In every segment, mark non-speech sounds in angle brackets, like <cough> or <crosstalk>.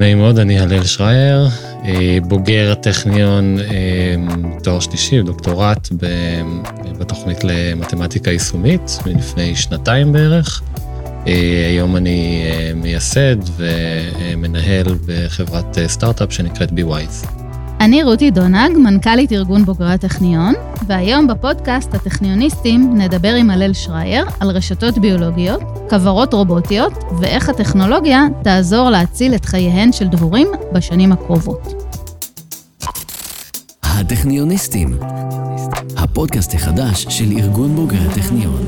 נעים מאוד, אני הלל שרייר, אה, בוגר הטכניון, אה, תואר שלישי, דוקטורט בתוכנית למתמטיקה יישומית, מלפני שנתיים בערך. אה, היום אני מייסד ומנהל בחברת סטארט-אפ שנקראת BeWise. אני רותי דונג, מנכ"לית ארגון בוגרי הטכניון, והיום בפודקאסט הטכניוניסטים נדבר עם הלל שרייר על רשתות ביולוגיות, כוורות רובוטיות, ואיך הטכנולוגיה תעזור להציל את חייהן של דבורים בשנים הקרובות. הטכניוניסטים, הפודקאסט החדש של ארגון בוגרי הטכניון.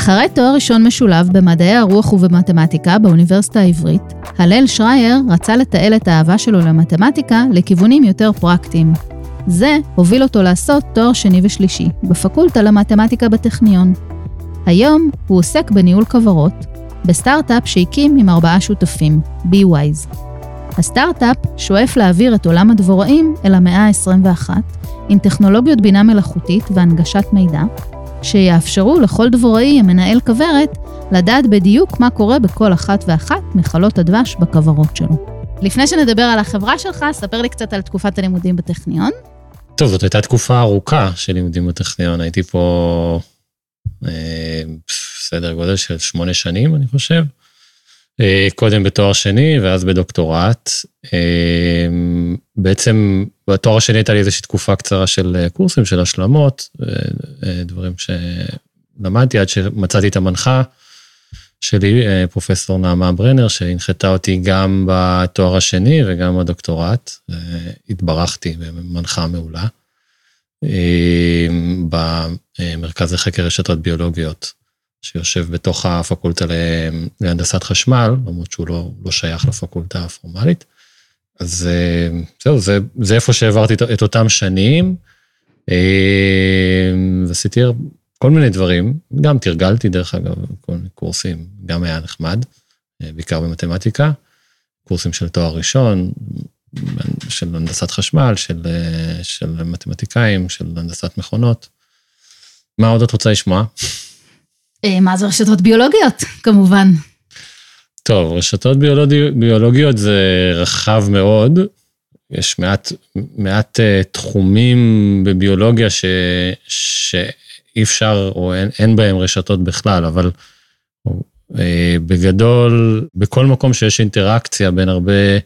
אחרי תואר ראשון משולב במדעי הרוח ובמתמטיקה באוניברסיטה העברית, הלל שרייר רצה לתעל את האהבה שלו למתמטיקה לכיוונים יותר פרקטיים. זה הוביל אותו לעשות תואר שני ושלישי בפקולטה למתמטיקה בטכניון. היום הוא עוסק בניהול כוורות, בסטארט-אפ שהקים עם ארבעה שותפים, BeWise. הסטארט-אפ שואף להעביר את עולם הדבוראים אל המאה ה-21 עם טכנולוגיות בינה מלאכותית והנגשת מידע, שיאפשרו לכל דבוראי המנהל כוורת לדעת בדיוק מה קורה בכל אחת ואחת מחלות הדבש בכוורות שלו. לפני שנדבר על החברה שלך, ספר לי קצת על תקופת הלימודים בטכניון. טוב, זאת הייתה תקופה ארוכה של לימודים בטכניון. הייתי פה אה, סדר גודל של שמונה שנים, אני חושב. אה, קודם בתואר שני ואז בדוקטורט. אה, בעצם בתואר השני הייתה לי איזושהי תקופה קצרה של אה, קורסים, של השלמות, דברים שלמדתי עד שמצאתי את המנחה שלי, פרופסור נעמה ברנר, שהנחתה אותי גם בתואר השני וגם בדוקטורט. התברכתי במנחה מעולה. במרכז לחקר רשתות ביולוגיות. שיושב בתוך הפקולטה להנדסת חשמל, למרות שהוא לא, לא שייך לפקולטה הפורמלית. אז אה, זהו, זה, זה איפה שהעברתי את אותם שנים. אה, ועשיתי כל מיני דברים, גם תרגלתי דרך אגב, כל מיני קורסים, גם היה נחמד, אה, בעיקר במתמטיקה, קורסים של תואר ראשון, של הנדסת חשמל, של, של מתמטיקאים, של הנדסת מכונות. מה עוד את רוצה לשמוע? מה זה רשתות ביולוגיות, כמובן. טוב, רשתות ביולוגיות, ביולוגיות זה רחב מאוד. יש מעט, מעט uh, תחומים בביולוגיה ש, שאי אפשר או אין, אין בהם רשתות בכלל, אבל uh, בגדול, בכל מקום שיש אינטראקציה בין הרבה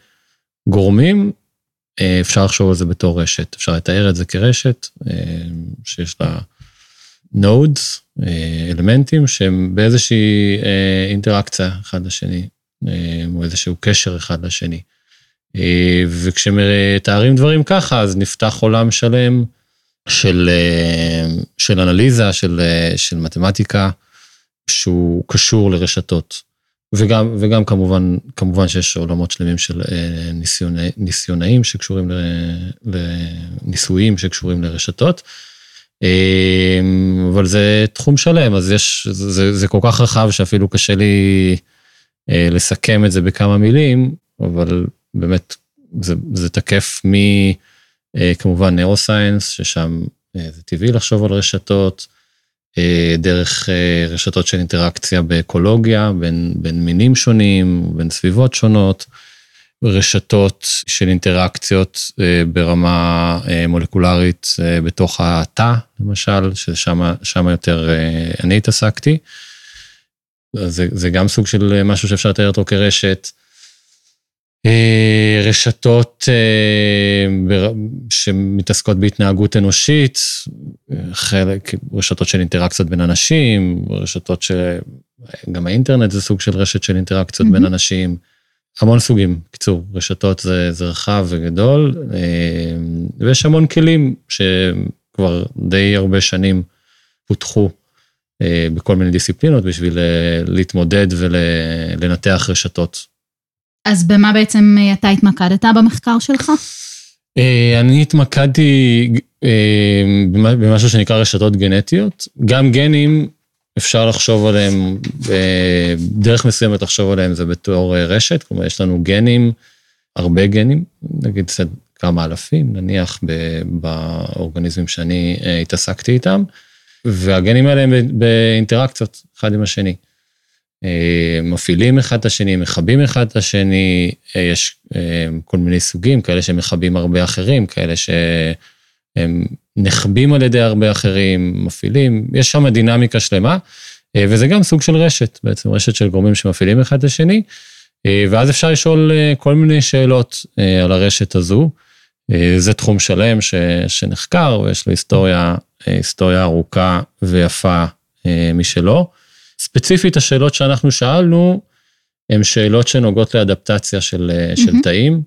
גורמים, uh, אפשר לחשוב על זה בתור רשת. אפשר לתאר את זה כרשת uh, שיש לה אה, אלמנטים שהם באיזושהי אה, אינטראקציה אחד לשני, או איזשהו קשר אחד לשני. וכשמתארים דברים ככה, אז נפתח עולם שלם של, של אנליזה, של, של מתמטיקה, שהוא קשור לרשתות. וגם, וגם כמובן, כמובן שיש עולמות שלמים של ניסיוני, ניסיונאים שקשורים לניסויים שקשורים לרשתות. אבל זה תחום שלם, אז יש, זה, זה כל כך רחב שאפילו קשה לי אה, לסכם את זה בכמה מילים, אבל באמת זה, זה תקף מכמובן אה, נאו-סיינס, ששם אה, זה טבעי לחשוב על רשתות, דרך רשתות של אינטראקציה באקולוגיה, בין, בין מינים שונים, בין סביבות שונות. רשתות של אינטראקציות אה, ברמה אה, מולקולרית אה, בתוך התא, למשל, ששם יותר אני התעסקתי. זה, זה גם סוג של משהו שאפשר לתאר אותו כרשת. רשתות שמתעסקות בהתנהגות אנושית, חלק, רשתות של אינטראקציות בין אנשים, רשתות שגם האינטרנט זה סוג של רשת של אינטראקציות mm-hmm. בין אנשים. המון סוגים, קיצור, רשתות זה, זה רחב וגדול, אה, ויש המון כלים שכבר די הרבה שנים פותחו אה, בכל מיני דיסציפלינות בשביל אה, להתמודד ולנתח רשתות. אז במה בעצם אתה התמקדת במחקר שלך? אני התמקדתי במשהו שנקרא רשתות גנטיות. גם גנים אפשר לחשוב עליהם, דרך מסוימת לחשוב עליהם זה בתור אה, רשת, כלומר יש לנו גנים, הרבה גנים, נגיד כמה אלפים, נניח באורגניזמים שאני אה, התעסקתי איתם, והגנים האלה הם באינטראקציות אחד עם השני. מפעילים אחד את השני, מכבים אחד את השני, יש כל מיני סוגים, כאלה שמכבים הרבה אחרים, כאלה שהם נחבים על ידי הרבה אחרים, מפעילים, יש שם דינמיקה שלמה, וזה גם סוג של רשת, בעצם רשת של גורמים שמפעילים אחד את השני, ואז אפשר לשאול כל מיני שאלות על הרשת הזו. זה תחום שלם ש, שנחקר ויש לו היסטוריה, היסטוריה ארוכה ויפה משלו. ספציפית השאלות שאנחנו שאלנו, הן שאלות שנוגעות לאדפטציה של, mm-hmm. של תאים.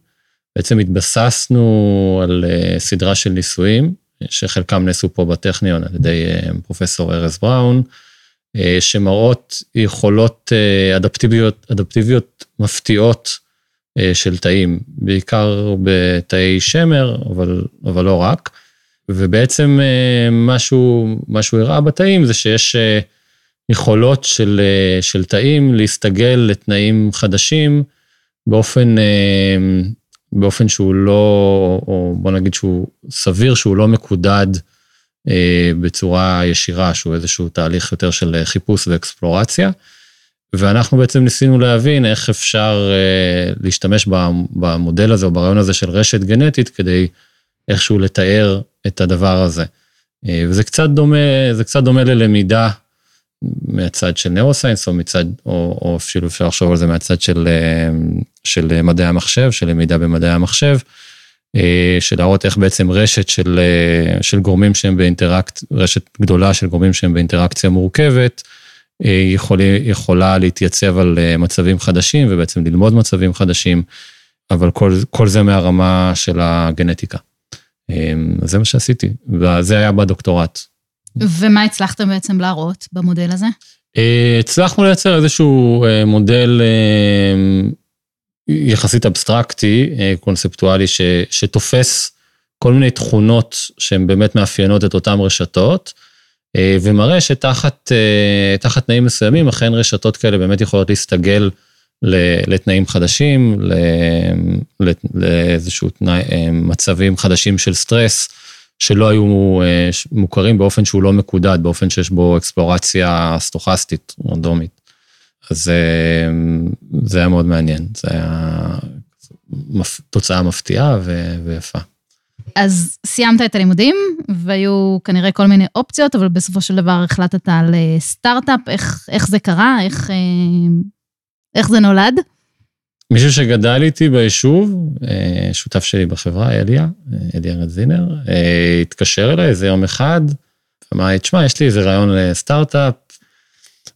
בעצם התבססנו על סדרה של ניסויים, שחלקם נעשו פה בטכניון על ידי פרופסור ארז בראון, שמראות יכולות אדפטיביות, אדפטיביות מפתיעות של תאים, בעיקר בתאי שמר, אבל, אבל לא רק. ובעצם משהו, משהו הראה בתאים זה שיש יכולות של, של תאים להסתגל לתנאים חדשים באופן, באופן שהוא לא, או בוא נגיד שהוא סביר, שהוא לא מקודד בצורה ישירה, שהוא איזשהו תהליך יותר של חיפוש ואקספלורציה. ואנחנו בעצם ניסינו להבין איך אפשר להשתמש במודל הזה או ברעיון הזה של רשת גנטית כדי איכשהו לתאר את הדבר הזה. וזה קצת דומה, זה קצת דומה ללמידה מהצד של נאורוסיינס, או מצד, או, או אפילו אפשר לחשוב על זה מהצד של, של מדעי המחשב, של למידה במדעי המחשב, של להראות איך בעצם רשת של, של גורמים שהם באינטראקציה, רשת גדולה של גורמים שהם באינטראקציה מורכבת, יכול, יכולה להתייצב על מצבים חדשים ובעצם ללמוד מצבים חדשים, אבל כל, כל זה מהרמה של הגנטיקה. זה מה שעשיתי, וזה היה בדוקטורט. ומה הצלחתם בעצם להראות במודל הזה? הצלחנו לייצר איזשהו מודל יחסית אבסטרקטי, קונספטואלי, ש, שתופס כל מיני תכונות שהן באמת מאפיינות את אותן רשתות, ומראה שתחת תנאים מסוימים, אכן רשתות כאלה באמת יכולות להסתגל לתנאים חדשים, לאיזשהו תנאי, מצבים חדשים של סטרס, שלא היו מוכרים באופן שהוא לא מקודד, באופן שיש בו אקספלורציה סטוכסטית, רנדומית. אז זה היה מאוד מעניין, זה היה תוצאה מפתיעה ויפה. אז סיימת את הלימודים, והיו כנראה כל מיני אופציות, אבל בסופו של דבר החלטת על סטארט-אפ, איך, איך זה קרה, איך, איך זה נולד? מישהו שגדל איתי ביישוב, שותף שלי בחברה, אליה, אליה רדזינר, התקשר אליי איזה יום אחד, אמר לי, תשמע, יש לי איזה רעיון לסטארט-אפ,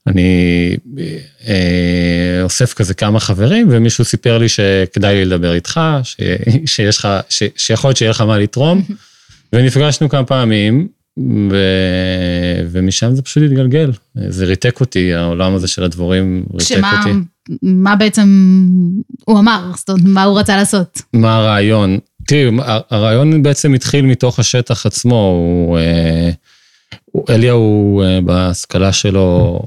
אני אה, אוסף כזה כמה חברים, ומישהו סיפר לי שכדאי לי לדבר איתך, ש, שיש לך, ש, שיכול להיות שיהיה לך מה לתרום, <laughs> ונפגשנו כמה פעמים, ו, ומשם זה פשוט התגלגל. זה ריתק אותי, העולם הזה של הדבורים ריתק שמה, אותי. מה בעצם הוא אמר? זאת אומרת, מה הוא רצה לעשות? מה הרעיון? תראי, הרעיון בעצם התחיל מתוך השטח עצמו, הוא... אליה הוא בהשכלה שלו,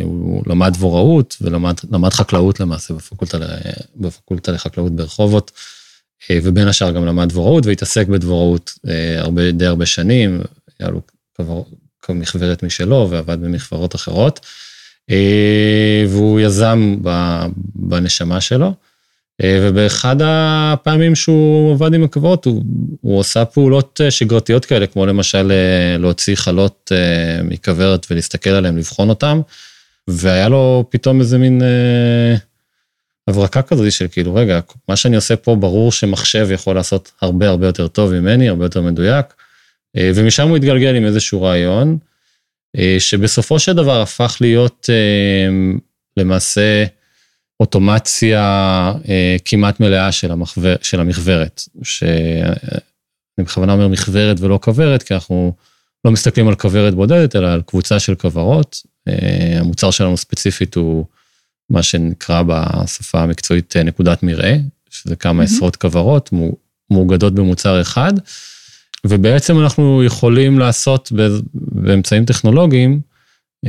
הוא למד דבוראות ולמד חקלאות למעשה בפקולטה, בפקולטה לחקלאות ברחובות, ובין השאר גם למד דבוראות והתעסק בדבוראות הרבה, די הרבה שנים, היה לו מכוורת משלו ועבד במכוורות אחרות, והוא יזם בנשמה שלו. ובאחד הפעמים שהוא עבד עם הכוורות, הוא, הוא פעולות שגרתיות כאלה, כמו למשל להוציא חלות מכוורת ולהסתכל עליהן, לבחון אותן, והיה לו פתאום איזה מין אה, הברקה כזאת של כאילו, רגע, מה שאני עושה פה, ברור שמחשב יכול לעשות הרבה הרבה יותר טוב ממני, הרבה יותר מדויק, אה, ומשם הוא התגלגל עם איזשהו רעיון, אה, שבסופו של דבר הפך להיות אה, למעשה, אוטומציה אה, כמעט מלאה של, המחבר, של המכוורת, שאני בכוונה אומר מכוורת ולא כוורת, כי אנחנו לא מסתכלים על כוורת בודדת, אלא על קבוצה של כוורות. אה, המוצר שלנו ספציפית הוא מה שנקרא בשפה המקצועית אה, נקודת מרעה, שזה כמה מממ-הממ. עשרות כוורות מאוגדות במוצר אחד, ובעצם אנחנו יכולים לעשות באמצעים טכנולוגיים, אה,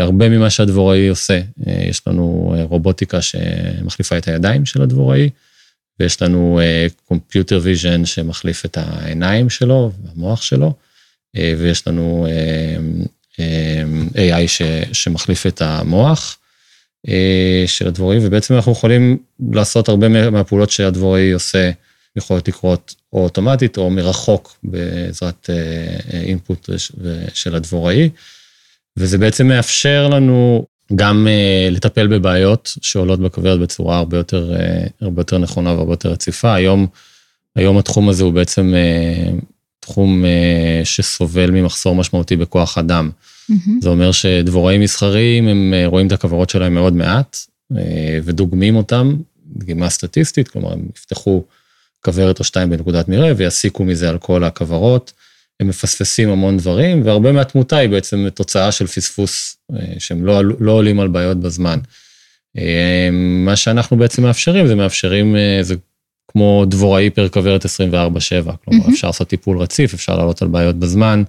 הרבה ממה שהדבוראי עושה. אה, יש לנו אה, רובוטיקה שמחליפה את הידיים של הדבוראי, ויש לנו computer vision שמחליף את העיניים שלו והמוח שלו, ויש לנו AI שמחליף את המוח. של הדבוראי, ובעצם אנחנו יכולים לעשות הרבה מהפעולות שהדבוראי עושה, יכולות לקרות או אוטומטית או מרחוק בעזרת אינפוט של הדבוראי, וזה בעצם מאפשר לנו גם uh, לטפל בבעיות שעולות בכוורת בצורה הרבה יותר, הרבה יותר נכונה והרבה יותר רציפה. היום, היום התחום הזה הוא בעצם תחום שסובל ממחסור משמעותי בכוח אדם. Mm-hmm. זה אומר שדבוראים מסחריים, הם רואים את הכוורות שלהם מאוד מעט, ודוגמים אותם, דגימה סטטיסטית, כלומר, הם יפתחו כוורת או שתיים בנקודת מרעה ויסיקו מזה על כל הכוורות. הם מפספסים המון דברים, והרבה מהתמותה היא בעצם תוצאה של פספוס, אה, שהם לא, לא עולים על בעיות בזמן. אה, מה שאנחנו בעצם מאפשרים, זה מאפשרים, אה, זה כמו דבוראי פר כוורת 24/7, כלומר, mm-hmm. אפשר לעשות טיפול רציף, אפשר לעלות על בעיות בזמן,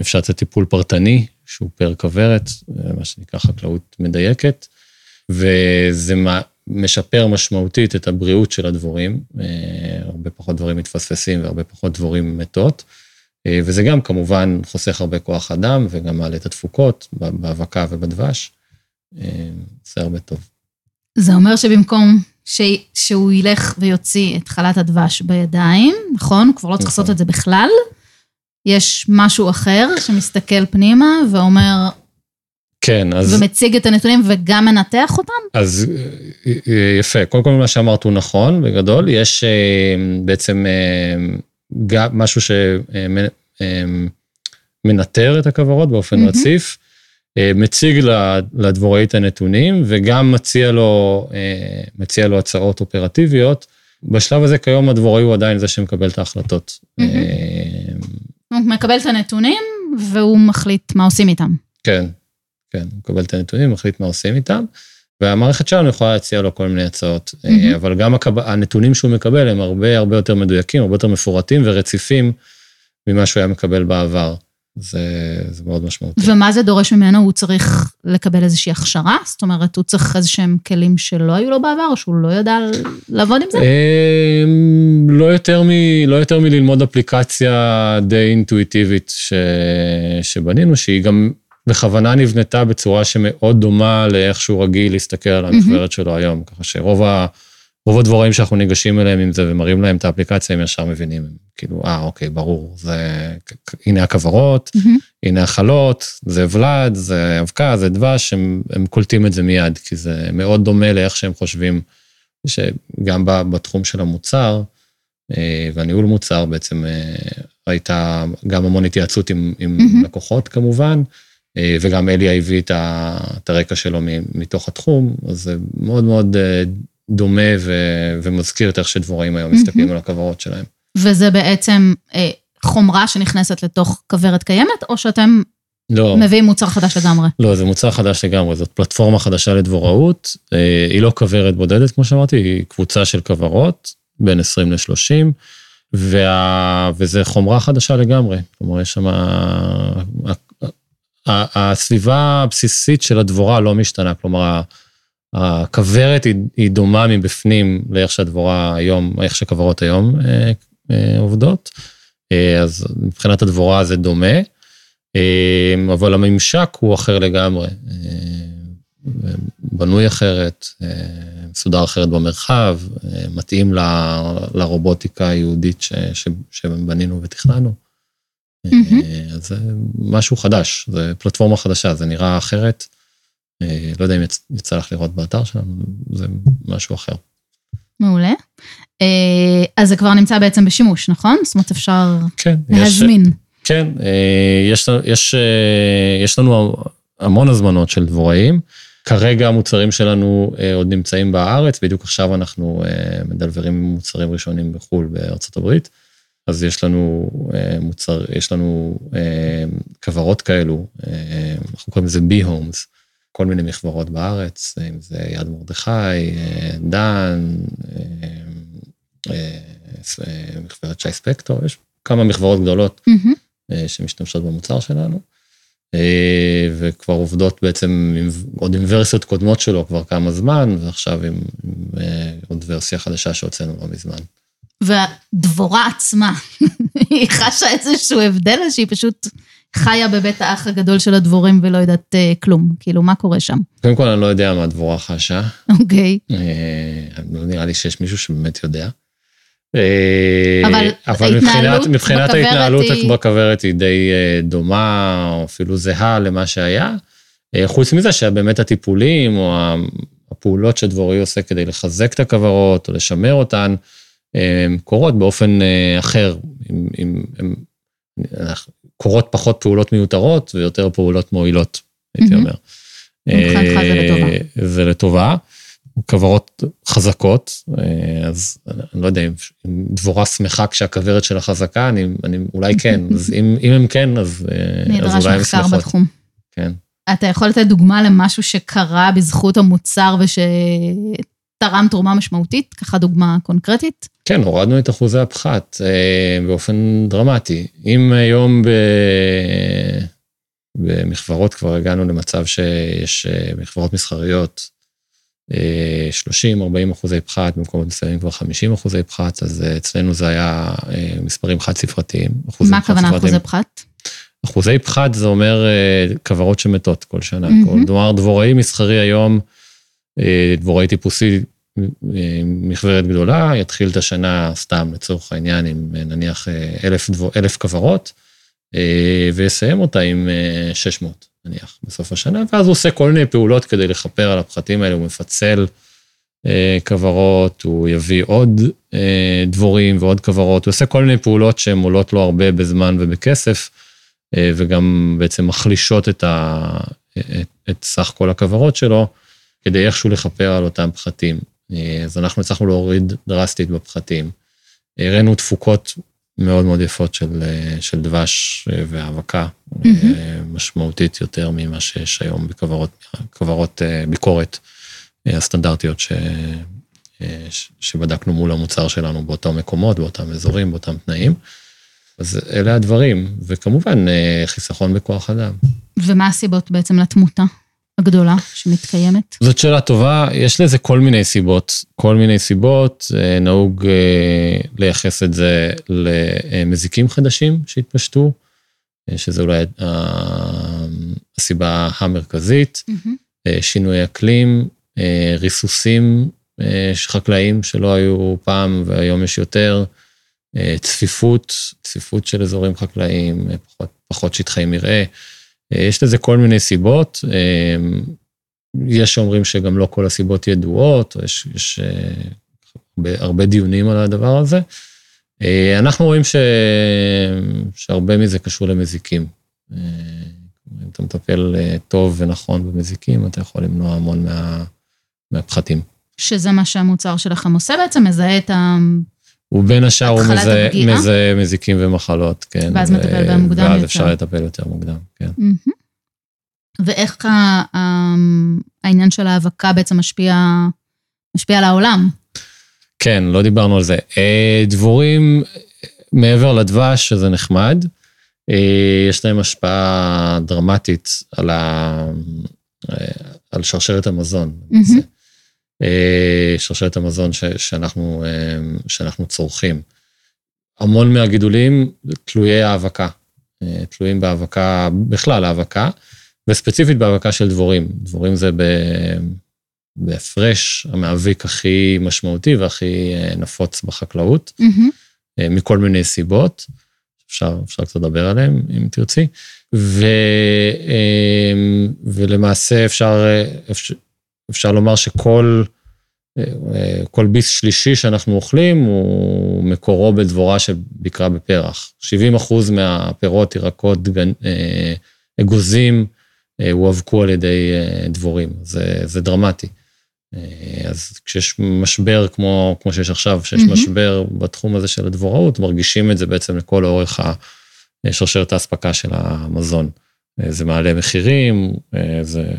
אפשר לעשות טיפול פרטני, שהוא פר כוורת, מה שנקרא חקלאות מדייקת, וזה משפר משמעותית את הבריאות של הדבורים, אה, הרבה פחות דברים מתפספסים והרבה פחות דבורים מתות, אה, וזה גם כמובן חוסך הרבה כוח אדם וגם מעלה את התפוקות באבקה ובדבש, אה, זה הרבה טוב. זה אומר שבמקום ש... שהוא ילך ויוציא את חלת הדבש בידיים, נכון? הוא כבר לא צריך לעשות נכון. את זה בכלל. יש משהו אחר שמסתכל פנימה ואומר, כן, אז... ומציג את הנתונים וגם מנתח אותם? אז אה, יפה, קודם כל מה שאמרת הוא נכון, בגדול, יש אה, בעצם אה, גם משהו שמנטר את הכוורות באופן mm-hmm. רציף, מציג לדבוראי את הנתונים וגם מציע לו, מציע לו הצעות אופרטיביות. בשלב הזה כיום הדבוראי הוא עדיין זה שמקבל את ההחלטות. Mm-hmm. הוא מקבל את הנתונים והוא מחליט מה עושים איתם. כן, כן, הוא מקבל את הנתונים, מחליט מה עושים איתם, והמערכת שלנו יכולה להציע לו כל מיני הצעות, mm-hmm. אבל גם הקב... הנתונים שהוא מקבל הם הרבה הרבה יותר מדויקים, הרבה יותר מפורטים ורציפים ממה שהוא היה מקבל בעבר. זה, זה מאוד משמעותי. ומה זה דורש ממנו? הוא צריך לקבל איזושהי הכשרה? זאת אומרת, הוא צריך איזה שהם כלים שלא היו לו בעבר, או שהוא לא ידע לעבוד עם זה? אמ, לא יותר, מ, לא יותר מללמוד אפליקציה די אינטואיטיבית ש, שבנינו, שהיא גם בכוונה נבנתה בצורה שמאוד דומה לאיך שהוא רגיל להסתכל על המחברת שלו היום, ככה שרוב ה... רוב הדבוראים שאנחנו ניגשים אליהם עם זה ומראים להם את האפליקציה, הם ישר מבינים, הם כאילו, אה, אוקיי, ברור, זה, הנה הכוורות, mm-hmm. הנה החלות, זה ולד, זה אבקה, זה דבש, הם, הם קולטים את זה מיד, כי זה מאוד דומה לאיך שהם חושבים, שגם בתחום של המוצר, אה, והניהול מוצר בעצם אה, הייתה גם המון התייעצות עם, עם mm-hmm. לקוחות כמובן, וגם אליה הביא את הרקע שלו מתוך התחום, אז זה מאוד מאוד אה, דומה ומזכיר את איך שדבוראים היום מסתכלים על הכוורות שלהם. וזה בעצם אה, חומרה שנכנסת לתוך כוורת קיימת, או שאתם לא. מביאים מוצר חדש לגמרי? לא, זה מוצר חדש לגמרי, זאת פלטפורמה חדשה לדבוראות. היא לא כוורת בודדת, כמו שאמרתי, היא קבוצה של כוורות, בין 20 ל-30, וה... וזה חומרה חדשה לגמרי. כלומר, יש שם הסביבה הבסיסית של הדבורה לא משתנה, כלומר, הכוורת היא, היא דומה מבפנים לאיך שהדבורה היום, איך שכוורות היום אה, אה, עובדות, אה, אז מבחינת הדבורה זה דומה, אה, אבל הממשק הוא אחר לגמרי, אה, בנוי אחרת, אה, מסודר אחרת במרחב, אה, מתאים ל, לרובוטיקה היהודית ש, ש, שבנינו ותכננו. Mm-hmm. זה משהו חדש, זה פלטפורמה חדשה, זה נראה אחרת. אה, לא יודע אם יצא לך לראות באתר שלנו, זה משהו אחר. מעולה. אה, אז זה כבר נמצא בעצם בשימוש, נכון? זאת אומרת, אפשר כן, להזמין. יש, כן, יש, יש, יש לנו המון הזמנות של דבוראים. כרגע המוצרים שלנו עוד נמצאים בארץ, בדיוק עכשיו אנחנו מדלברים מוצרים ראשונים בחו"ל, בארצות הברית. אז יש לנו אה, מוצר, יש לנו אה, כוורות כאלו, אה, אנחנו קוראים לזה בי-הומס, כל מיני מכוורות בארץ, אם זה יד מרדכי, דן, מכוורת שי ספקטור, יש כמה מכוורות גדולות mm-hmm. שמשתמשות במוצר שלנו, וכבר עובדות בעצם עם עוד עם ורסיות קודמות שלו כבר כמה זמן, ועכשיו עם, עם עוד ורסיה חדשה שהוצאנו לא מזמן. והדבורה עצמה, <laughs> היא חשה איזשהו הבדל, שהיא פשוט חיה בבית האח הגדול של הדבורים ולא יודעת אה, כלום. כאילו, מה קורה שם? קודם כל, אני לא יודע מה הדבורה חשה. אוקיי. אה, לא נראה לי שיש מישהו שבאמת יודע. אה, אבל אבל מבחינת, מבחינת ההתנהלות היא- בכוורת היא די דומה, או אפילו זהה למה שהיה. חוץ מזה שבאמת הטיפולים, או הפעולות שדבורי עושה כדי לחזק את הכוורות, או לשמר אותן, קורות באופן אה, אחר. עם, עם, עם, קורות פחות פעולות מיותרות ויותר פעולות מועילות, הייתי. אומר. מבחינתך זה לטובה. אה, זה לטובה. כוורות חזקות, אה, אז אני לא יודע אם דבורה שמחה כשהכוורת שלה חזקה, אני, אני אולי כן, <laughs> אז אם, אם הם כן, אז, אה, אז נדרש אולי הם מחקר שמחות. בתחום. כן. אתה יכול לתת דוגמה למשהו שקרה בזכות המוצר ושתרם תרומה משמעותית? ככה דוגמה קונקרטית? כן, הורדנו את אחוזי הפחת אה, באופן דרמטי. אם היום ב... במכוורות כבר הגענו למצב שיש אה, מכוורות מסחריות, 30-40 אחוזי פחת, במקומות מסוימים כבר 50 אחוזי פחת, אז אה, אצלנו זה היה אה, מספרים חד ספרתיים. אחוזים מה הכוונה חד-ספרתיים. אחוזי פחת? אחוזי פחת זה אומר אה, כוורות שמתות כל שנה. מהמם. כלומר, דבוראי מסחרי היום, אה, דבוראי טיפוסי, אה, מכוורת גדולה, יתחיל את השנה סתם, לצורך העניין, עם אה, נניח אה, אלף, דבור, אלף כוורות, אה, ויסיים אותה עם אה, 600, נניח, בסוף השנה, ואז הוא עושה כל מיני פעולות כדי לכפר על הפחתים האלה, הוא מפצל אה, כוורות, הוא יביא עוד אה, דבורים ועוד כוורות, הוא עושה כל מיני פעולות שהן עולות לו הרבה בזמן ובכסף, אה, וגם בעצם מחלישות את, ה, את, את סך כל הכוורות שלו, כדי איכשהו לכפר על אותם פחתים. אה, אז אנחנו הצלחנו להוריד דרסטית בפחתים. הראינו תפוקות מאוד מאוד יפות של, אה, של דבש אה, והאבקה. אה, משמעותית יותר ממה שיש היום בכוורות כוורות, ביקורת הסטנדרטיות ש, ש- שבדקנו מול המוצר שלנו באותם מקומות, באותם אזורים, באותם תנאים. אז אלה הדברים, וכמובן חיסכון בכוח אדם. ומה הסיבות בעצם לתמותה הגדולה שמתקיימת? זאת שאלה טובה, יש לזה כל מיני סיבות. כל מיני סיבות, אה, נהוג אה, לייחס את זה למזיקים חדשים שהתפשטו, אה, שזה אולי הסיבה המרכזית. אה, שינוי אקלים, ריסוסים חקלאיים שלא היו פעם והיום יש יותר, צפיפות, צפיפות של אזורים חקלאיים, פחות, פחות שטחי מרעה. אה, יש לזה כל מיני סיבות. אה, יש שאומרים שגם לא כל הסיבות ידועות, יש, יש אה, הרבה, הרבה דיונים על הדבר הזה. אנחנו רואים ש, שהרבה מזה קשור למזיקים. אם אתה מטפל טוב ונכון במזיקים, אתה יכול למנוע המון מה, מהפחתים. שזה מה שהמוצר שלכם עושה בעצם, מזהה את ה... ובין השאר הוא מזהה? מזהה מזיקים ומחלות, כן. ואז מטפל בהם מוקדם ואז יותר. אפשר לטפל יותר מוקדם, כן. ואיך ה- ה- העניין של האבקה בעצם משפיע, משפיע על העולם? כן, לא דיברנו על זה. אה, דבורים, מעבר לדבש, שזה נחמד, אה, יש להם השפעה דרמטית על, ה... אה, על שרשרת המזון. מהמם. אה, שרשרת המזון ש... שאנחנו, אה, שאנחנו צורכים. המון מהגידולים תלויי האבקה, אה, תלויים בהאבקה, בכלל האבקה, וספציפית בהאבקה של דבורים. דבורים זה ב... בהפרש המאביק הכי משמעותי והכי נפוץ בחקלאות. אה, מכל מיני סיבות, אפשר, אפשר קצת לדבר עליהן אם תרצי, ו, ולמעשה אפשר, אפשר, אפשר לומר שכל אה, אה, כל ביס שלישי שאנחנו אוכלים הוא מקורו בדבורה שביקרה בפרח. 70 אחוז מהפירות, ירקות, דגן, אה, אגוזים, הואבקו על ידי דבורים. זה, זה דרמטי. אז כשיש משבר כמו, כמו שיש עכשיו, כשיש מהמם. משבר בתחום הזה של הדבוראות, מרגישים את זה בעצם לכל אורך שרשרת האספקה של המזון. זה מעלה מחירים, זה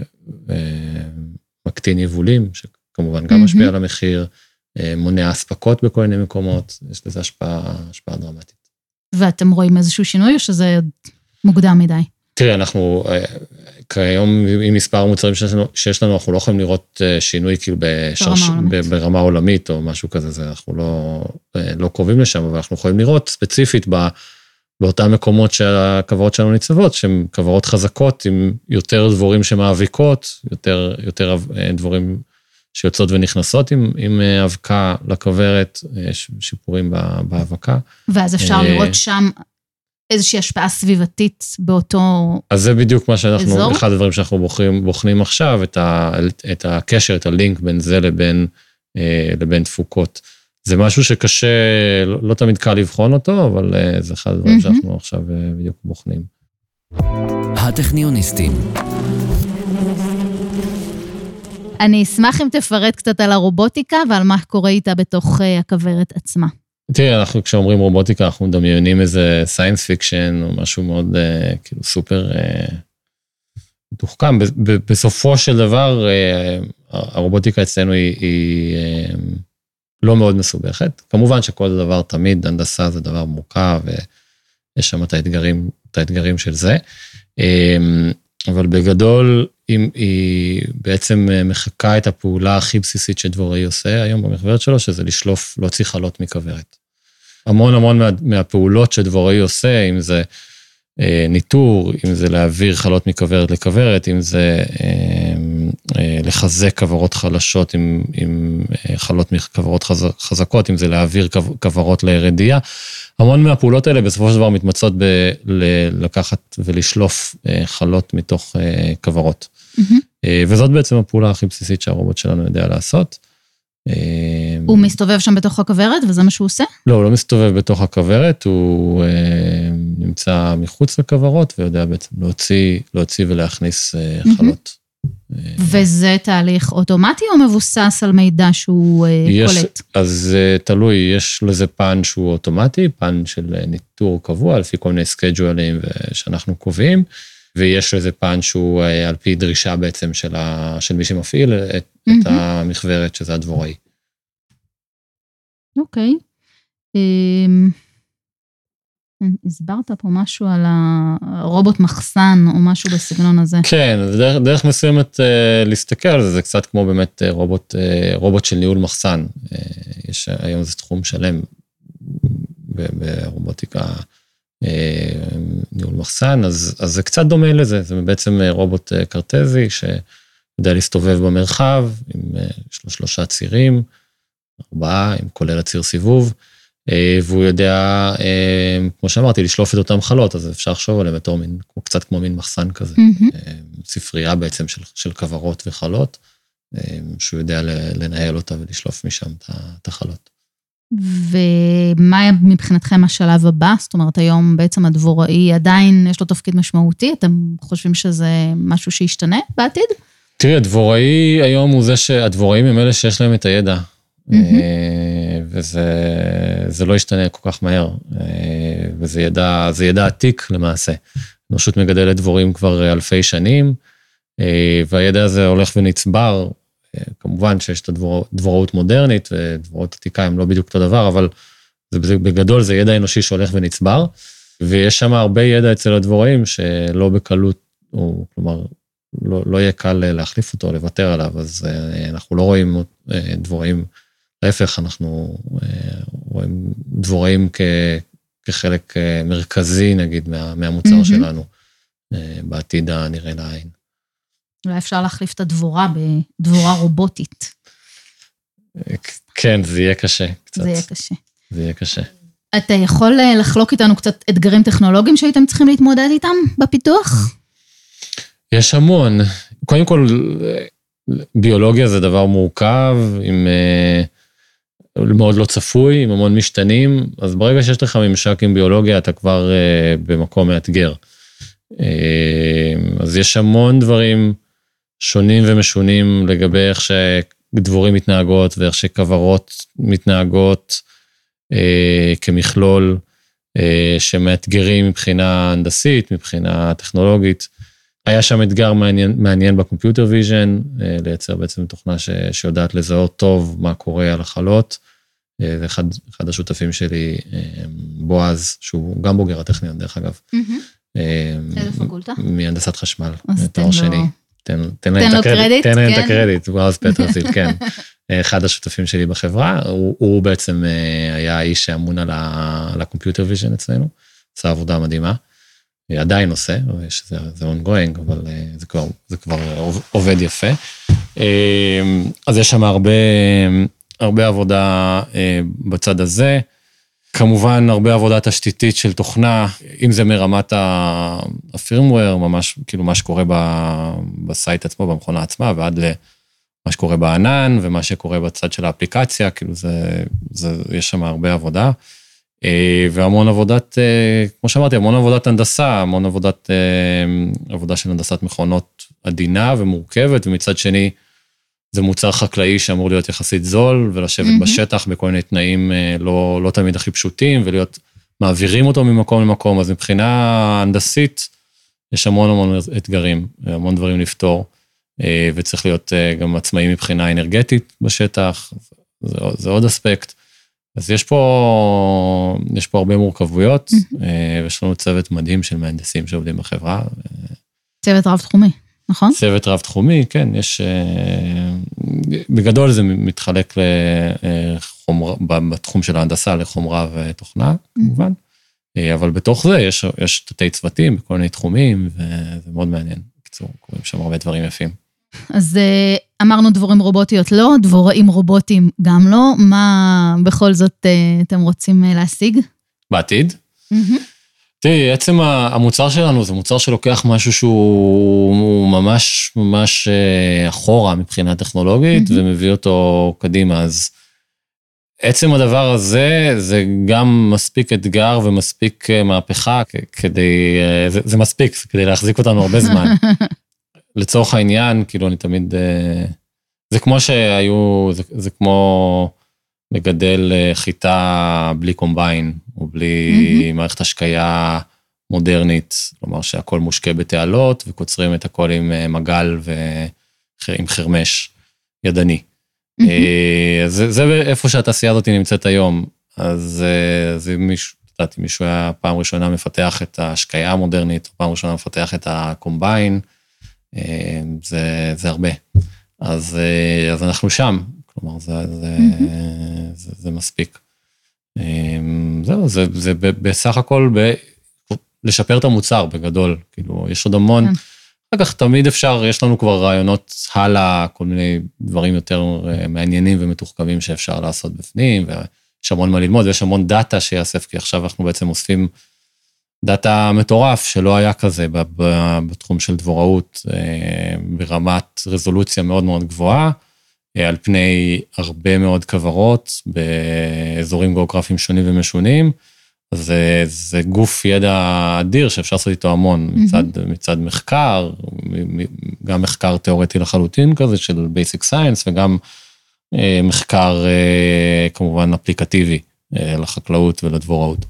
מקטין יבולים, שכמובן גם. משפיע על המחיר, אה, מונע אספקות בכל מיני מקומות, יש לזה השפעה, השפעה דרמטית. ואתם רואים איזשהו שינוי או שזה מוקדם מדי? תראה, אנחנו אה, כיום עם מספר המוצרים שיש לנו, שיש לנו, אנחנו לא יכולים לראות אה, שינוי כאילו בשרש, ברמה עולמית. ברמה עולמית או משהו כזה, זה אנחנו לא, לא קרובים לשם, אבל אנחנו יכולים לראות ספציפית ב, באותם מקומות שהכוורות שלנו ניצבות, שהן כוורות חזקות עם יותר דבורים שמאביקות, יותר, יותר דבורים שיוצאות ונכנסות עם, עם אבקה לכוורת, יש שיפורים בהאבקה. ואז אפשר לראות שם איזושהי השפעה סביבתית באותו אזור? אז זה בדיוק מה שאנחנו, אזור? אחד הדברים שאנחנו בוחרים, בוחנים עכשיו, את, ה, את הקשר, את הלינק בין זה לבין, אה, לבין תפוקות. זה משהו שקשה, לא, לא תמיד קל לבחון אותו, אבל אה, זה אחד הדברים מממ-הממ. שאנחנו עכשיו אה, בדיוק בוחנים. הטכניוניסטים. אני אשמח אם תפרט קצת על הרובוטיקה ועל מה קורה איתה בתוך הכוורת עצמה. תראי, אנחנו כשאומרים רובוטיקה, אנחנו מדמיינים איזה science fiction או משהו מאוד אה, כאילו סופר אה, מתוחכם. בסופו של דבר, אה, הרובוטיקה אצלנו היא, היא לא מאוד מסובכת. כמובן שכל דבר, תמיד הנדסה זה דבר מורכב, ויש שם את האתגרים, את האתגרים של זה. אה, אבל בגדול, אם היא בעצם מחקה את הפעולה הכי בסיסית שדבוראי עושה היום במחברת שלו, שזה לשלוף, להוציא חלות מכוורת. המון המון מה, מהפעולות שדבוראי עושה, אם זה אה, ניטור, אם זה להעביר חלות מכוורת לכוורת, אם זה אה, לחזק כוורות חלשות עם, עם אה, חלות מכוורות חז, חזקות, אם זה להעביר כוורות לרדייה. המון מהפעולות האלה בסופו של דבר מתמצות בלקחת ולשלוף אה, חלות מתוך אה, כוורות. Mm-hmm. אה, וזאת בעצם הפעולה הכי בסיסית שהרובוט שלנו יודע לעשות. הוא מסתובב שם בתוך הכוורת וזה מה שהוא עושה? לא, הוא לא מסתובב בתוך הכוורת, הוא אה, נמצא מחוץ לכוורות ויודע בעצם להוציא, להוציא ולהכניס אה, חלות. וזה תהליך אוטומטי או מבוסס על מידע שהוא יש, קולט? אז תלוי, יש לזה פן שהוא אוטומטי, פן של ניטור קבוע, לפי כל מיני סקייג'ואלים שאנחנו קובעים. ויש לזה פן שהוא על פי דרישה בעצם של, ה, של מי שמפעיל את, mm-hmm. את המכוורת, שזה הדבוראי. אוקיי. אמ, הסברת פה משהו על הרובוט מחסן או משהו בסגנון הזה. כן, דרך, דרך מסוימת אה, להסתכל על זה, זה קצת כמו באמת אה, רובוט, אה, רובוט של ניהול מחסן. אה, יש היום זה תחום שלם ברובוטיקה, אה, ניהול מחסן, אז, אז זה קצת דומה לזה, זה בעצם רובוט אה, קרטזי ש... יודע להסתובב במרחב, עם לו שלושה צירים, ארבעה, עם כולל הציר סיבוב, והוא יודע, אה, כמו שאמרתי, לשלוף את אותם חלות, אז אפשר לחשוב עליהם בתור מין, קצת כמו מין מחסן כזה. Mm-hmm. ספרייה בעצם של, של כוורות וחלות, שהוא יודע לנהל אותה ולשלוף משם את החלות. ומה מבחינתכם השלב הבא? זאת אומרת, היום בעצם הדבוראי עדיין יש לו תפקיד משמעותי, אתם חושבים שזה משהו שישתנה בעתיד? תראי, הדבוראי היום הוא זה שהדבוראים הם אלה שיש להם את הידע. Mm-hmm. וזה לא ישתנה כל כך מהר, אה, וזה ידע, ידע עתיק למעשה. האנושות מגדלת דבורים כבר אלפי שנים, אה, והידע הזה הולך ונצבר. כמובן שיש את הדבוראות מודרנית, ודבוראות עתיקה הם לא בדיוק אותו דבר, אבל זה, בגדול זה ידע אנושי שהולך ונצבר, ויש שם הרבה ידע אצל הדבוראים שלא בקלות, או כלומר, לא, לא יהיה קל להחליף אותו, לוותר עליו, אז אה, אנחנו לא רואים אה, דבוראים, להפך, אנחנו אה, רואים דבוראים כ, כחלק מרכזי, נגיד, מה, מהמוצר mm-hmm. שלנו, בעתיד הנראה לעין. אולי אפשר להחליף את הדבורה בדבורה רובוטית. כן, זה יהיה קשה קצת. זה יהיה קשה. זה יהיה קשה. אתה יכול לחלוק איתנו קצת אתגרים טכנולוגיים שהייתם צריכים להתמודד איתם בפיתוח? יש המון. קודם כל, ביולוגיה זה דבר מורכב, עם אה, מאוד לא צפוי, עם המון משתנים, אז ברגע שיש לך ממשק עם ביולוגיה, אתה כבר אה, במקום מאתגר. אה, אז יש המון דברים שונים ומשונים לגבי איך שדבורים מתנהגות ואיך שכוורות מתנהגות כמכלול, שמאתגרים מבחינה הנדסית, מבחינה טכנולוגית. היה שם אתגר מעניין, מעניין ב computer vision, אה, לייצר בעצם תוכנה ש, שיודעת לזהות טוב מה קורה על החלות. אה, ואחד אחד השותפים שלי, אה, בועז, שהוא גם בוגר הטכניון, דרך אגב. איזה פקולטה? מהנדסת חשמל, תואר שני. תן, תן להם את הקרדיט, תן להם את כן. הקרדיט, בועז <laughs> פטרסיל, כן. אחד השותפים שלי בחברה, הוא, הוא בעצם היה האיש שאמון על ה computer vision אצלנו. עשה עבודה מדהימה. עדיין עושה, שזה, זה ongoing, אבל זה כבר, זה כבר עובד יפה. אז יש שם הרבה, הרבה עבודה בצד הזה. כמובן, הרבה עבודה תשתיתית של תוכנה, אם זה מרמת ה firmware, ממש כאילו מה שקורה בסייט עצמו, במכונה עצמה, ועד למה שקורה בענן ומה שקורה בצד של האפליקציה, כאילו זה, זה יש שם הרבה עבודה. אה, והמון עבודת, אה, כמו שאמרתי, המון עבודת הנדסה, המון עבודת, אה, עבודה של הנדסת מכונות עדינה ומורכבת, ומצד שני, זה מוצר חקלאי שאמור להיות יחסית זול, ולשבת mm-hmm. בשטח בכל מיני תנאים לא, לא תמיד הכי פשוטים, ולהיות, מעבירים אותו ממקום למקום, אז מבחינה הנדסית, יש המון המון אתגרים, המון דברים לפתור, וצריך להיות גם עצמאי מבחינה אנרגטית בשטח, זה, זה עוד אספקט. אז יש פה, יש פה הרבה מורכבויות, אה, ויש לנו צוות מדהים של מהנדסים שעובדים בחברה. צוות רב-תחומי, נכון? צוות רב-תחומי, כן, יש... אה, בגדול זה מתחלק לחומרה, בתחום של ההנדסה לחומרה ותוכנה, כמובן, אה, אבל בתוך זה יש, יש תתי צוותים בכל מיני תחומים, וזה מאוד מעניין. בקיצור, קוראים שם הרבה דברים יפים. אז אמרנו דבורים רובוטיות לא, דבוראים רובוטים גם לא. מה בכל זאת אה, אתם רוצים אה, להשיג? בעתיד? תראי, עצם המוצר שלנו זה מוצר שלוקח משהו שהוא ממש ממש אה, אחורה מבחינה טכנולוגית, ומביא אותו קדימה. אז עצם הדבר הזה, זה גם מספיק אתגר ומספיק מהפכה כדי, זה, זה מספיק, כדי להחזיק אותנו הרבה זמן. <laughs> לצורך העניין, כאילו, אני תמיד... אה, זה כמו שהיו, זה, זה כמו לגדל אה, חיטה בלי קומביין, או בלי mm-hmm. מערכת השקיה מודרנית, כלומר שהכל מושקה בתעלות, וקוצרים את הכל עם אה, מגל ועם חרמש ידני. Mm-hmm. זה, זה איפה שהתעשייה הזאת נמצאת היום. אז זה מישהו, את יודעת, אם מישהו היה פעם ראשונה מפתח את ההשקיה המודרנית, פעם ראשונה מפתח את הקומביין, זה, זה הרבה. אז, אה, אז אנחנו שם, כלומר, זה, זה, mm-hmm. זה, זה מספיק. אה, זהו, זה, זה בסך הכל ב, לשפר את המוצר בגדול, כאילו, יש עוד המון. Mm-hmm. אחר כך תמיד אפשר, יש לנו כבר רעיונות הלאה, כל מיני דברים יותר מעניינים ומתוחכמים שאפשר לעשות בפנים, ויש המון מה ללמוד, ויש המון דאטה שיאסף, כי עכשיו אנחנו בעצם אוספים דאטה מטורף שלא היה כזה בתחום של דבוראות אה, ברמת רזולוציה מאוד מאוד גבוהה, אה, על פני הרבה מאוד כוורות באזורים גיאוגרפיים שונים ומשונים. אז זה, זה גוף ידע אדיר שאפשר לעשות איתו המון mm-hmm. מצד, מצד מחקר, גם מחקר תיאורטי לחלוטין כזה של basic science וגם אה, מחקר כמובן אפליקטיבי לחקלאות ולדבוראות.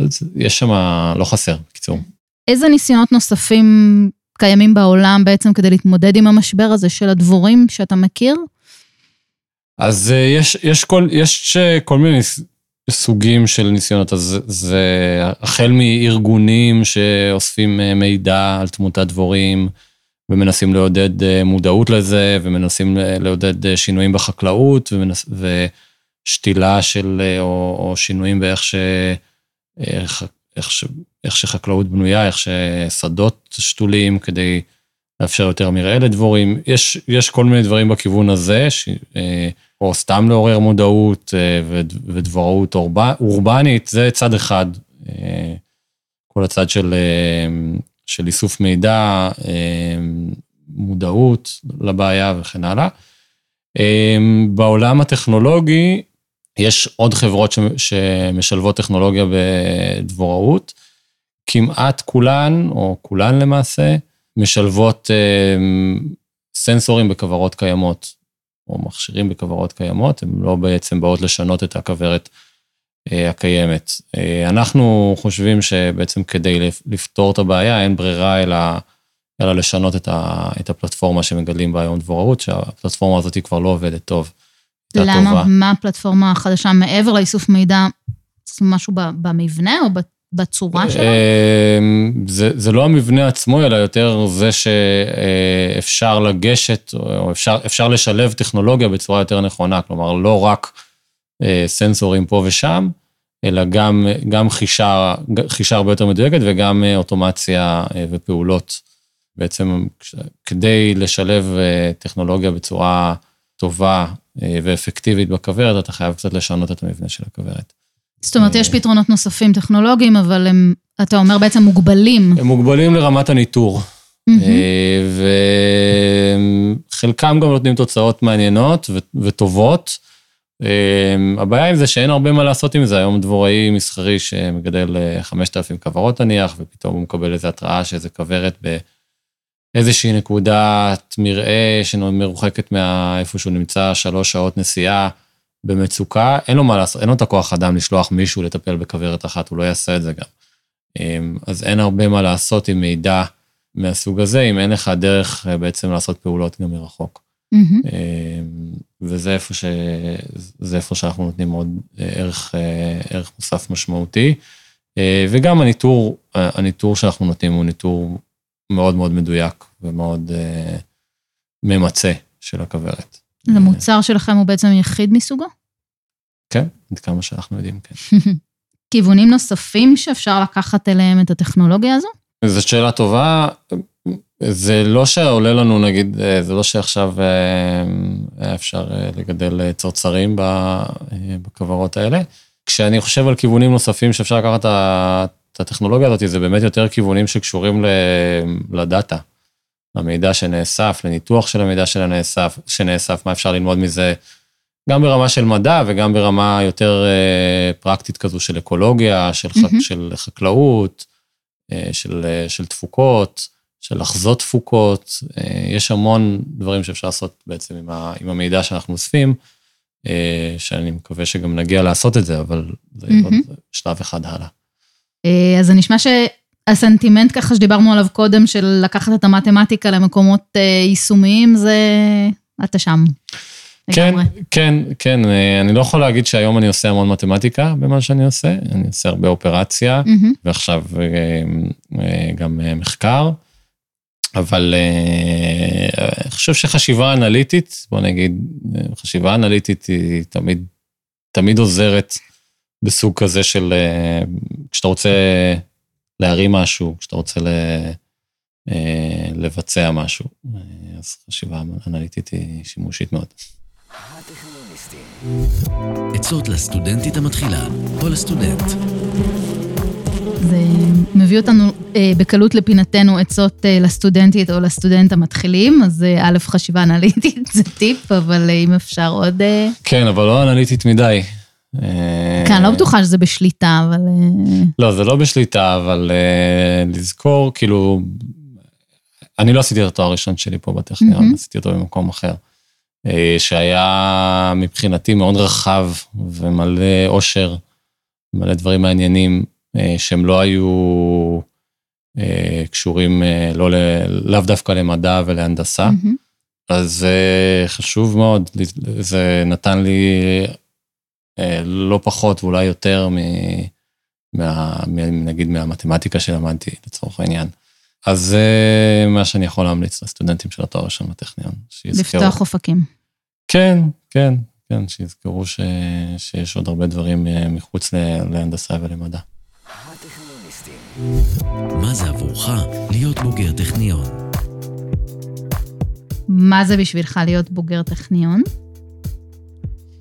אז יש שם, לא חסר, בקיצור. איזה ניסיונות נוספים קיימים בעולם בעצם כדי להתמודד עם המשבר הזה של הדבורים שאתה מכיר? אז אה, יש, יש, כל, יש אה, כל מיני סוגים של ניסיונות, אז זה החל מארגונים שאוספים אה, מידע על תמותת דבורים, ומנסים לעודד מודעות לזה, ומנסים לעודד שינויים בחקלאות, ומנס, ושתילה של, או, או שינויים באיך ש... איך, איך, ש, איך שחקלאות בנויה, איך ששדות שתולים כדי לאפשר יותר מרעה לדבורים. יש, יש כל מיני דברים בכיוון הזה, ש, אה, או סתם לעורר מודעות אה, ודבוראות אורבנית, זה צד אחד. אה, כל הצד של, של איסוף מידע, מודעות לבעיה וכן הלאה. בעולם הטכנולוגי, יש עוד חברות שמשלבות טכנולוגיה בדבוראות, כמעט כולן, או כולן למעשה, משלבות אה, סנסורים בכוורות קיימות, או מכשירים בכוורות קיימות, הן לא בעצם באות לשנות את הכוורת אה, הקיימת. אה, אנחנו חושבים שבעצם כדי לפתור את הבעיה, אין ברירה אלא, אלא לשנות את, ה, את הפלטפורמה שמגדלים בה היום דבוראות, שהפלטפורמה הזאת כבר לא עובדת טוב. למה? טובה. מה הפלטפורמה החדשה מעבר לאיסוף מידע? משהו במבנה או בצורה שלו? אמ, זה, זה לא המבנה עצמו, אלא יותר זה שאפשר לגשת, או אפשר, אפשר לשלב טכנולוגיה בצורה יותר נכונה. כלומר, לא רק אה, סנסורים פה ושם, אלא גם, גם חישה, חישה הרבה יותר מדויקת וגם אוטומציה ופעולות. בעצם כדי לשלב טכנולוגיה בצורה טובה ואפקטיבית בכוורת, אתה חייב קצת לשנות את המבנה של הכוורת. זאת אומרת, יש פתרונות נוספים טכנולוגיים, אבל הם, אתה אומר, בעצם מוגבלים. הם מוגבלים לרמת הניטור. וחלקם גם נותנים תוצאות מעניינות וטובות. הבעיה עם זה שאין הרבה מה לעשות עם זה. היום דבוראי מסחרי שמגדל 5,000 כוורות נניח, ופתאום הוא מקבל איזו התראה שאיזה כוורת באיזושהי נקודת מרעה שמרוחקת מאיפה שהוא נמצא, שלוש שעות נסיעה במצוקה, אין לו מה לעשות, אין לו את הכוח אדם לשלוח מישהו לטפל בכוורת אחת, הוא לא יעשה את זה גם. אז אין הרבה מה לעשות עם מידע. מהסוג הזה, אם אין לך דרך אה, בעצם לעשות פעולות גם מרחוק. Mm-hmm. וזה איפה, ש... איפה שאנחנו נותנים עוד אה, ערך, ערך מוסף משמעותי. וגם הניטור, הניטור שאנחנו נותנים הוא ניטור מאוד מאוד מדויק ומאוד ממצה של הכוורת. המוצר שלכם הוא בעצם יחיד מסוגו? כן, עד כמה שאנחנו יודעים, כן. <laughs> כיוונים נוספים שאפשר לקחת אליהם את הטכנולוגיה הזו? זו שאלה טובה. זה לא שעולה לנו, נגיד, אה, זה לא שעכשיו אה, היה אפשר לגדל צרצרים בכוורות האלה. כשאני חושב על כיוונים נוספים שאפשר לקחת את הטכנולוגיה הזאת, זה באמת יותר כיוונים שקשורים לדאטה, למידע שנאסף, לניתוח של המידע שנאסף, שנאסף, מה אפשר ללמוד מזה, גם ברמה של מדע וגם ברמה יותר פרקטית כזו של אקולוגיה, של, mm-hmm. של חקלאות. אה, של, אה, של תפוקות, של לחזות תפוקות, אה, יש המון דברים שאפשר לעשות בעצם עם, ה, עם המידע שאנחנו אוספים, שאני מקווה שגם נגיע לעשות את זה, אבל זה mm-hmm. עוד שלב אחד הלאה. אז זה נשמע שהסנטימנט ככה שדיברנו עליו קודם, של לקחת את המתמטיקה למקומות יישומיים, זה... אתה שם. כן, כן, כן, אני לא יכול להגיד שהיום אני עושה המון מתמטיקה במה שאני עושה, אני עושה הרבה אופרציה, mm-hmm. ועכשיו אה, אה, גם אה, מחקר, אבל אני חושב שחשיבה אנליטית, בוא נגיד, חשיבה אנליטית היא תמיד, תמיד עוזרת בסוג כזה של, כשאתה רוצה להרים משהו, כשאתה רוצה ל... לבצע משהו, אז חשיבה אנליטית היא שימושית מאוד. עצות לסטודנטית המתחילה או לסטודנט. זה מביא אותנו אה, בקלות לפינתנו עצות אה, לסטודנטית או לסטודנט המתחילים, אז אה, א', חשיבה אנליטית <laughs> זה טיפ, אבל אה, אם אפשר עוד... אה... כן, אבל לא אנליטית מדי. אה... כן, לא בטוחה שזה בשליטה, אבל... אה... לא, זה לא בשליטה, אבל אה, לזכור, כאילו, אני לא עשיתי את התואר הראשון שלי פה בטכניון. עשיתי אותו במקום אחר. שהיה מבחינתי מאוד רחב ומלא אושר, מלא דברים מעניינים, שהם לא היו קשורים לא, לאו דווקא למדע ולהנדסה. אז חשוב מאוד, זה נתן לי לא פחות ואולי יותר מ... מה, נגיד מהמתמטיקה שלמדתי, לצורך העניין. אז זה מה שאני יכול להמליץ לסטודנטים של התואר הראשון בטכניון. שיזכרו. לפתוח אופקים. כן, כן, כן, שיזכרו ש... שיש עוד הרבה דברים אה, מחוץ להנדסה ולמדע. מה זה עבורך להיות בוגר טכניון? מה זה בשבילך להיות בוגר טכניון?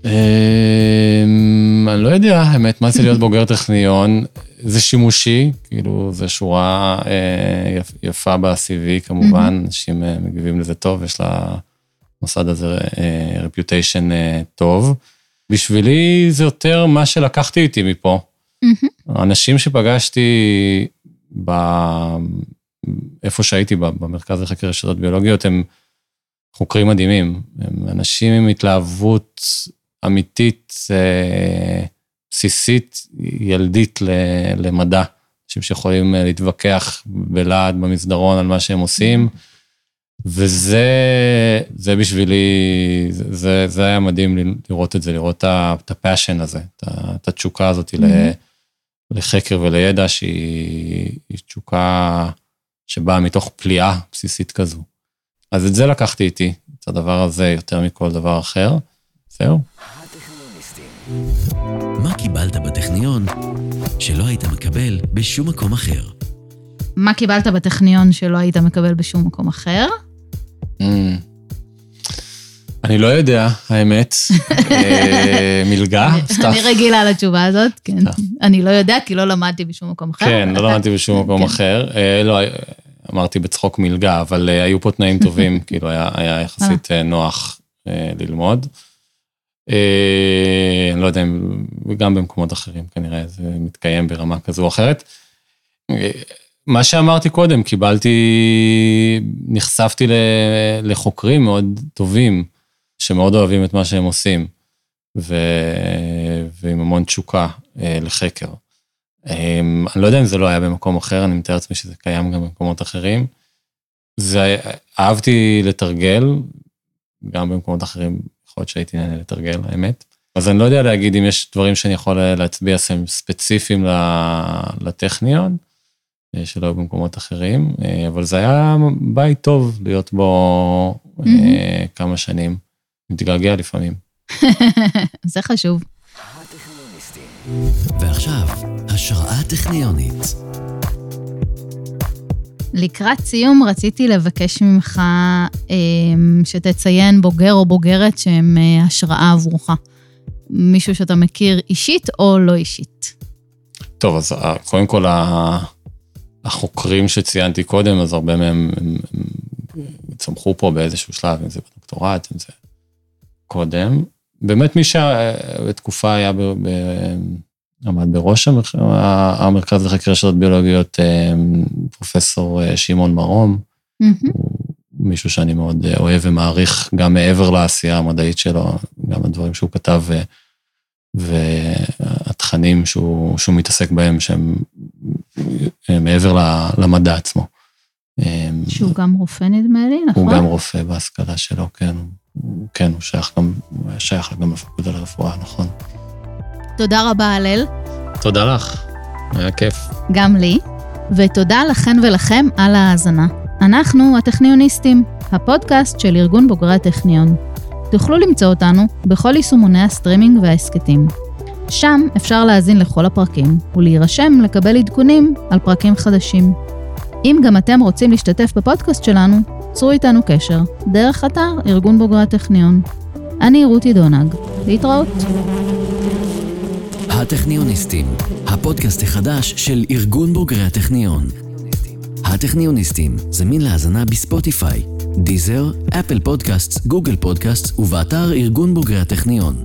אמ, אני לא יודע, האמת, מה זה להיות בוגר טכניון. זה שימושי, כאילו, זו שורה אה, יפה ב-CV כמובן, אנשים אה, מגיבים לזה טוב, יש לה מוסד הזה רפיוטיישן אה, טוב. בשבילי זה יותר מה שלקחתי איתי מפה. האנשים שפגשתי ב... איפה שהייתי, במרכז לחקר רשתות ביולוגיות, הם חוקרים מדהימים. הם אנשים עם התלהבות אמיתית, אה, בסיסית, ילדית למדע. אנשים שיכולים אה, להתווכח בלעד במסדרון על מה שהם עושים. וזה זה בשבילי, זה, זה היה מדהים לראות את זה, לראות את הפאשן הזה, את התשוקה הזאת mm-hmm. לחקר ולידע שהיא תשוקה שבאה מתוך פליאה בסיסית כזו. אז את זה לקחתי איתי, את הדבר הזה יותר מכל דבר אחר. זהו. מה קיבלת בטכניון שלא היית מקבל בשום מקום אחר. מה קיבלת בטכניון שלא היית מקבל בשום מקום אחר? Mm. אני לא יודע, האמת. <laughs> אה, מלגה, סתם. אני רגילה לתשובה הזאת, כן. אני לא יודע, כי לא למדתי בשום מקום אחר. כן, לא למדתי בשום <laughs> מקום כן. אחר. אה, לא, אמרתי בצחוק מלגה, אבל אה, היו פה תנאים טובים, <laughs> כאילו היה יחסית אה, נוח אה, ללמוד. אה, אני לא יודע אם, גם במקומות אחרים כנראה זה מתקיים ברמה כזו או אחרת. אה, מה שאמרתי קודם, קיבלתי, נחשפתי לחוקרים מאוד טובים, שמאוד אוהבים את מה שהם עושים, ו... ועם המון תשוקה אה, לחקר. אני לא יודע אם זה לא היה במקום אחר, אני מתאר לעצמי שזה קיים גם במקומות אחרים. זה, אהבתי לתרגל, גם במקומות אחרים, יכול להיות שהייתי נהנה לתרגל, האמת. אז אני לא יודע להגיד אם יש דברים שאני יכול להצביע שהם ספציפיים ל- לטכניון, אה, שלא היו במקומות אחרים, אה, אבל זה היה בית טוב להיות בו אה, כמה שנים. מתגעגע לפעמים. <laughs> זה חשוב. ועכשיו, השראה טכניונית. לקראת סיום רציתי לבקש ממך אה, שתציין בוגר או בוגרת שהם אה, השראה עבורך. מישהו שאתה מכיר אישית או לא אישית. טוב, אז אה, קודם כל החוקרים שציינתי קודם, אז הרבה מהם הם, הם צמחו פה באיזשהו שלב, אם זה בדוקטורט, אם זה קודם. באמת מי שבתקופה היה ב, ב, עמד בראש המרכ... המרכז לחקר רשתות ביולוגיות, אה, פרופסור אה, שמעון מרום. הוא מישהו שאני מאוד אה, אוהב ומעריך, גם מעבר לעשייה המדעית שלו, גם הדברים שהוא כתב ו- והתכנים שהוא, שהוא מתעסק בהם, שהם מעבר למדע עצמו. שהוא גם רופא נדמה לי, נכון? הוא גם רופא בהשכלה שלו, כן. כן, הוא שייך גם, הוא היה שייך גם לפקודה לרפואה, נכון. תודה רבה, הלל, תודה לך, היה כיף. גם לי, ותודה לכן ולכם על ההאזנה. אנחנו הטכניוניסטים, הפודקאסט של ארגון בוגרי הטכניון. תוכלו למצוא אותנו בכל יישומוני הסטרימינג וההסכתים. שם אפשר להאזין לכל הפרקים ולהירשם לקבל עדכונים על פרקים חדשים. אם גם אתם רוצים להשתתף בפודקאסט שלנו, צרו איתנו קשר דרך אתר ארגון בוגרי הטכניון. אני רותי דונג, להתראות. הטכניוניסטים, הפודקאסט החדש של ארגון בוגרי הטכניון. הטכניוניסטים, זמין להאזנה בספוטיפיי, דיזר, אפל פודקאסט, גוגל פודקאסט ובאתר ארגון בוגרי הטכניון.